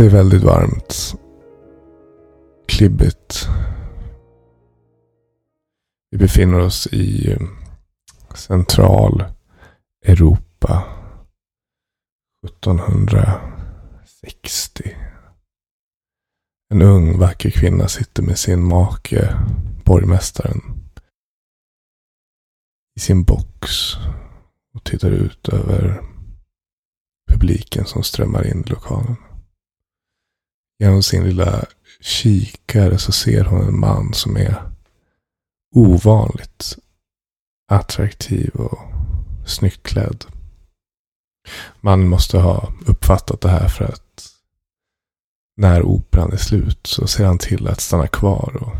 Det är väldigt varmt. Klibbigt. Vi befinner oss i eh, central Europa. 1760. En ung vacker kvinna sitter med sin make, borgmästaren, i sin box och tittar ut över publiken som strömmar in i lokalen. Genom sin lilla kikare så ser hon en man som är ovanligt attraktiv och snyggt klädd. Man måste ha uppfattat det här för att när operan är slut så ser han till att stanna kvar och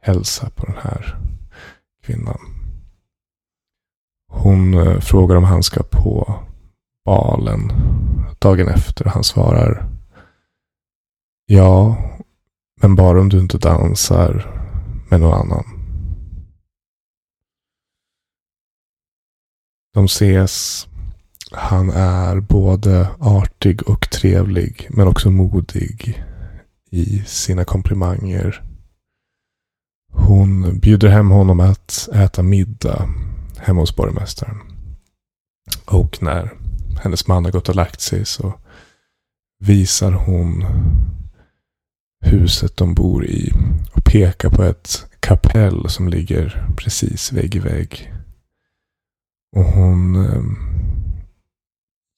hälsa på den här kvinnan. Hon eh, frågar om han ska på balen dagen efter. och Han svarar Ja, men bara om du inte dansar med någon annan. De ses. Han är både artig och trevlig, men också modig i sina komplimanger. Hon bjuder hem honom att äta middag hemma hos borgmästaren. Och när hennes man har gått och lagt sig så visar hon huset de bor i och pekar på ett kapell som ligger precis vägg i vägg. Och hon eh,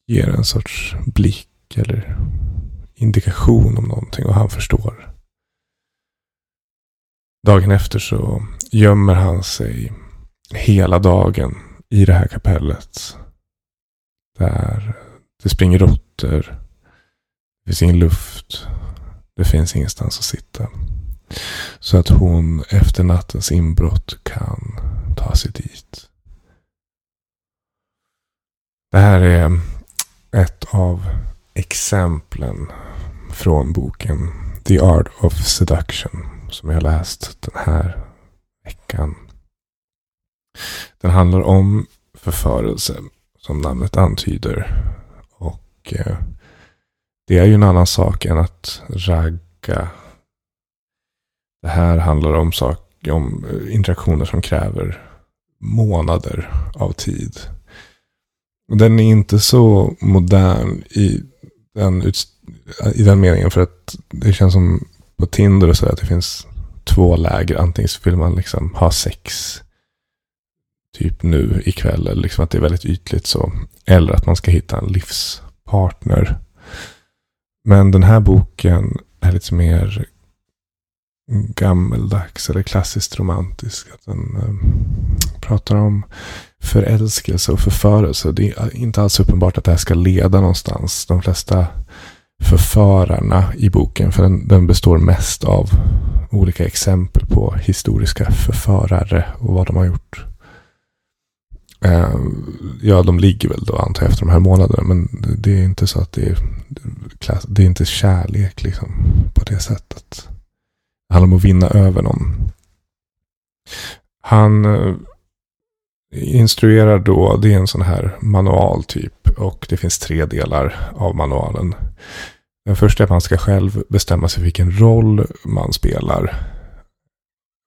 ger en sorts blick eller indikation om någonting och han förstår. Dagen efter så gömmer han sig hela dagen i det här kapellet. Där det springer råttor. Det finns ingen luft. Det finns ingenstans att sitta. Så att hon efter nattens inbrott kan ta sig dit. Det här är ett av exemplen från boken The Art of Seduction som jag läst den här veckan. Den handlar om förförelse som namnet antyder. Och eh, det är ju en annan sak än att ragga. Det här handlar om, sak, om eh, interaktioner som kräver månader av tid. Den är inte så modern i den, i den meningen för att det känns som på Tinder och så att det finns två läger. Antingen så vill man liksom ha sex typ nu ikväll. Eller liksom att det är väldigt ytligt så. Eller att man ska hitta en livspartner. Men den här boken är lite mer gammeldags eller klassiskt romantisk. Att den eh, pratar om förälskelse och förförelse. Det är inte alls uppenbart att det här ska leda någonstans. De flesta förförarna i boken, för den, den består mest av olika exempel på historiska förförare och vad de har gjort. Eh, ja, de ligger väl då antar jag efter de här månaderna. Men det är inte så att det är, det är inte kärlek liksom på det sättet. Det handlar om att vinna över någon. Han eh, instruerar då, det är en sån här manual typ. Och det finns tre delar av manualen. Den första är att man ska själv bestämma sig vilken roll man spelar.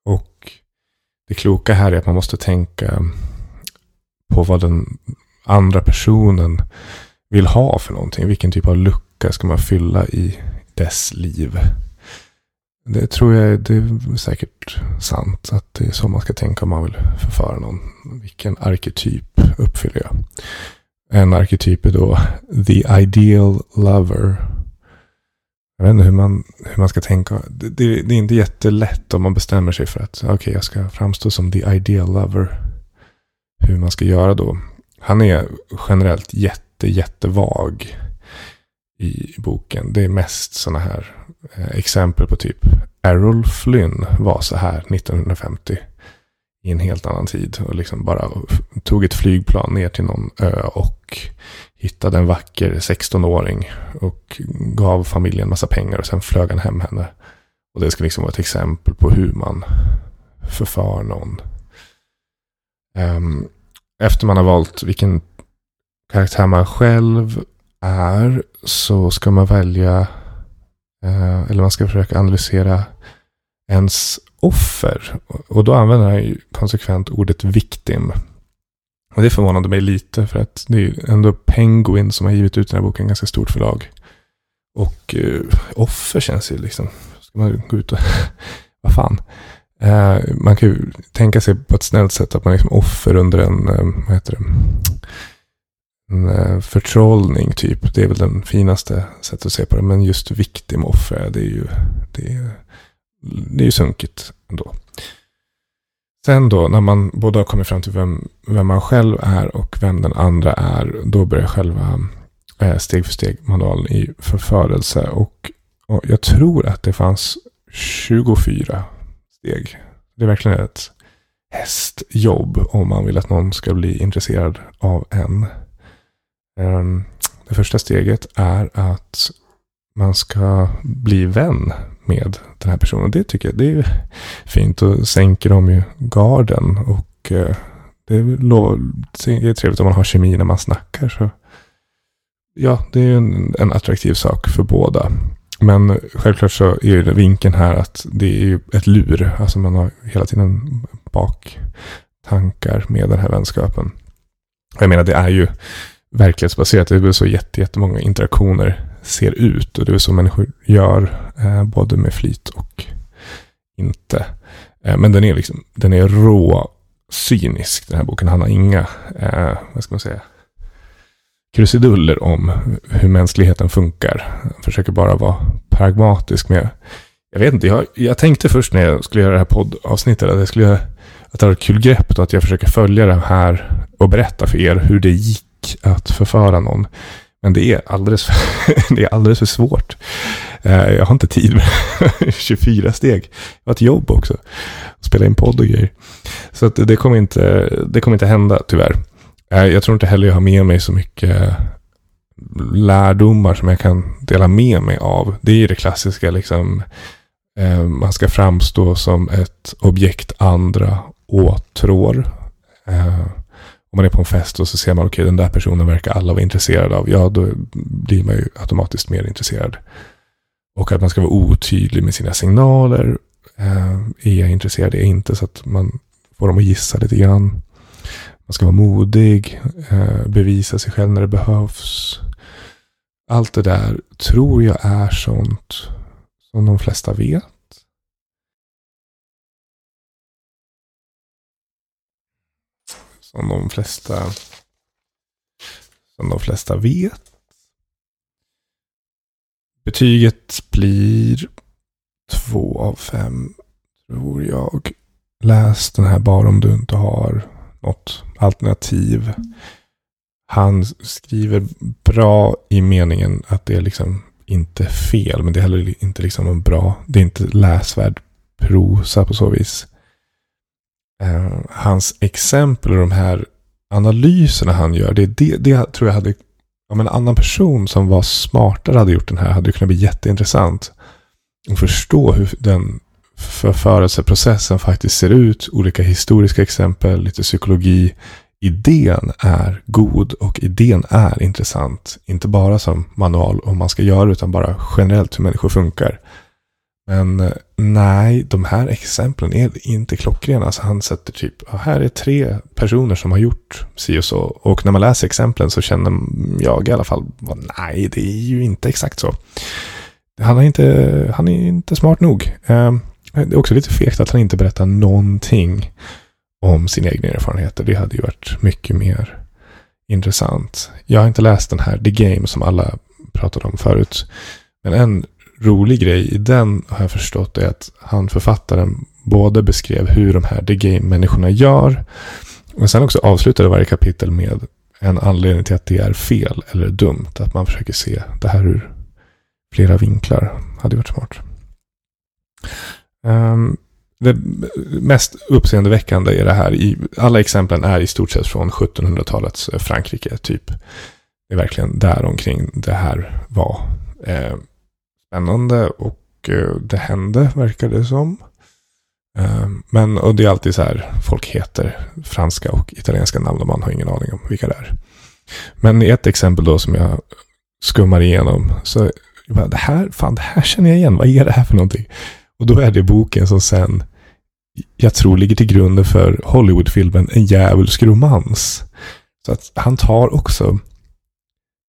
Och det kloka här är att man måste tänka på vad den andra personen vill ha för någonting. Vilken typ av lucka ska man fylla i dess liv? Det tror jag det är säkert sant. Att det är så man ska tänka om man vill förföra någon. Vilken arketyp uppfyller jag? En arketyp är då the ideal lover. Jag vet inte hur man, hur man ska tänka. Det, det, det är inte jättelätt om man bestämmer sig för att okej, okay, jag ska framstå som the ideal lover hur man ska göra då. Han är generellt jätte, jättevag i boken. Det är mest sådana här eh, exempel på typ Errol Flynn var så här 1950 i en helt annan tid och liksom bara tog ett flygplan ner till någon ö och hittade en vacker 16-åring och gav familjen massa pengar och sen flög han hem henne. Och det ska liksom vara ett exempel på hur man förför någon. Um, efter man har valt vilken karaktär man själv är så ska man välja uh, eller man ska försöka analysera ens offer. Och då använder han ju konsekvent ordet victim. Och det förvånade mig lite för att det är ju ändå Penguin som har givit ut den här boken, ganska stort förlag. Och uh, offer känns ju liksom, ska man gå ut och, vad fan. Eh, man kan ju tänka sig på ett snällt sätt att man är liksom offer under en, eh, vad heter det, en eh, förtrollning typ. Det är väl den finaste sättet att se på det. Men just victim offer, det är ju, det är, det är ju sunkigt ändå. Sen då, när man båda har kommit fram till vem, vem man själv är och vem den andra är, då börjar själva steg för steg manualen i förförelse. Och, och, jag tror att det fanns 24 steg. Det är verkligen ett hästjobb om man vill att någon ska bli intresserad av en. Ehm, det första steget är att man ska bli vän med den här personen. Det tycker jag det är fint. Och sänker de ju garden. Och eh, det är trevligt om man har kemi när man snackar. Så. Ja, det är en, en attraktiv sak för båda. Men självklart så är ju vinkeln här att det är ju ett lur. Alltså man har hela tiden baktankar med den här vänskapen. Jag menar det är ju verklighetsbaserat. Det är väl så jättemånga interaktioner ser ut. Och det är så människor gör, eh, både med flit och inte. Eh, men den är, liksom, den är rå cynisk, den här boken. Han har inga, eh, vad ska man säga, krusiduller om hur mänskligheten funkar. Jag försöker bara vara pragmatisk med, jag vet inte, jag, jag tänkte först när jag skulle göra det här poddavsnittet att jag skulle göra, att det var ett kul grepp och att jag försöker följa det här och berätta för er hur det gick att förföra någon. Men det är alldeles för, det är alldeles för svårt. Eh, jag har inte tid med 24 steg. Jag har ett jobb också. Spela in podd och grejer. Så att det, kommer inte, det kommer inte hända tyvärr. Eh, jag tror inte heller jag har med mig så mycket lärdomar som jag kan dela med mig av. Det är ju det klassiska liksom. Eh, man ska framstå som ett objekt andra åtrår eh, om man är på en fest och så ser man, okej, okay, den där personen verkar alla vara intresserade av. Ja, då blir man ju automatiskt mer intresserad. Och att man ska vara otydlig med sina signaler. Är jag intresserad, är jag inte? Så att man får dem att gissa lite grann. Man ska vara modig, eh, bevisa sig själv när det behövs. Allt det där tror jag är sånt som de flesta vet. Som de flesta, som de flesta vet. Betyget blir två av fem, tror jag. Läs den här bara om du inte har något alternativ. Han skriver bra i meningen att det är liksom inte fel, men det är heller inte liksom en bra, det är inte läsvärd prosa på så vis eh, hans exempel och de här analyserna han gör. Det, det, det tror jag hade, om en annan person som var smartare hade gjort den här, hade det kunnat bli jätteintressant. Och förstå hur den förförelseprocessen faktiskt ser ut. Olika historiska exempel, lite psykologi. Idén är god och idén är intressant. Inte bara som manual om man ska göra utan bara generellt hur människor funkar. Men eh, nej, de här exemplen är inte klockrena. Alltså han sätter typ, här är tre personer som har gjort si och så. Och när man läser exemplen så känner jag i alla fall, nej, det är ju inte exakt så. Han är inte, han är inte smart nog. Ehm, Eh, det är också lite fegt att han inte berättar någonting om sina egna erfarenheter. Det hade ju varit mycket mer intressant. Jag har inte läst den här The Game som alla pratade om förut. Men en rolig grej i den har jag förstått är att han författaren både beskrev hur de här The Game-människorna gör Men sen också avslutade varje kapitel med en anledning till att det är fel eller dumt. Att man försöker se det här ur flera vinklar. Hade varit smart. Um, det mest uppseendeväckande är det här. I, alla exemplen är i stort sett från 1700-talets eh, Frankrike. Typ. Det är verkligen där omkring det här var. Eh, spännande och eh, det hände, verkar det som. Eh, men, och det är alltid så här, folk heter franska och italienska namn och man har ingen aning om vilka det är. Men i ett exempel då som jag skummar igenom så jag bara, det här, fan, det här känner jag igen. Vad är det här för någonting? Och då är det boken som sen, jag tror ligger till grunden för Hollywoodfilmen En djävulsk romans. Så att han tar också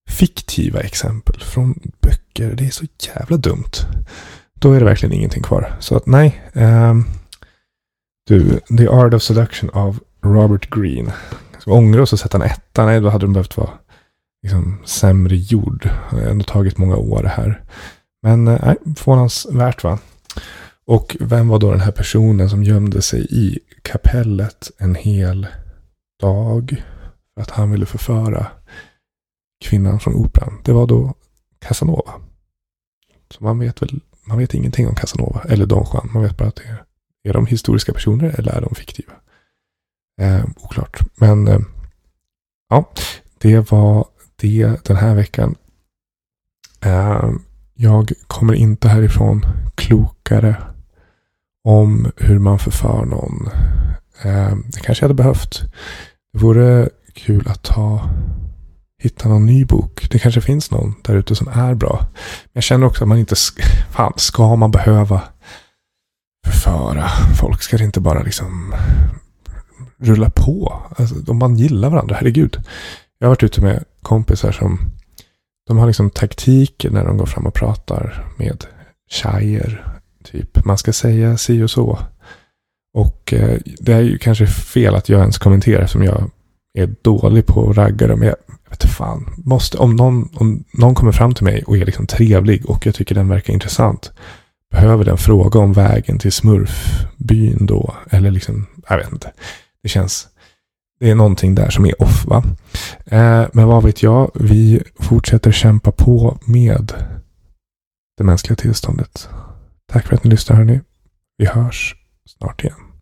fiktiva exempel från böcker. Det är så jävla dumt. Då är det verkligen ingenting kvar. Så att nej. Um, du, The Art of Seduction av Robert Greene. Så ångrar oss att sätta en etta. Nej, då hade de behövt vara liksom, sämre gjord. Det har ändå tagit många år här. Men eh, nej, förvånansvärt va. Och vem var då den här personen som gömde sig i kapellet en hel dag? För att han ville förföra kvinnan från operan. Det var då Casanova. Så man vet väl, man vet ingenting om Casanova eller Don Juan. Man vet bara att det är, är de historiska personer eller är de fiktiva? Eh, oklart. Men eh, ja, det var det den här veckan. Eh, jag kommer inte härifrån klokare om hur man förför någon. Eh, det kanske jag hade behövt. Det vore kul att ta hitta någon ny bok. Det kanske finns någon där ute som är bra. Men jag känner också att man inte, fan, ska man behöva förföra folk? Ska det inte bara liksom rulla på? Alltså, om man gillar varandra, herregud. Jag har varit ute med kompisar som de har liksom taktiker när de går fram och pratar med tjejer. Typ, man ska säga si och så. Och eh, det är ju kanske fel att jag ens kommenterar som jag är dålig på att ragga dem. Jag vet fan, måste, om, någon, om någon kommer fram till mig och är liksom trevlig och jag tycker den verkar intressant. Behöver den fråga om vägen till smurfbyn då? Eller liksom, jag vet inte. Det känns, det är någonting där som är off va. Eh, men vad vet jag, vi fortsätter kämpa på med det mänskliga tillståndet. Tack för att ni lyssnar hörni. Vi hörs snart igen.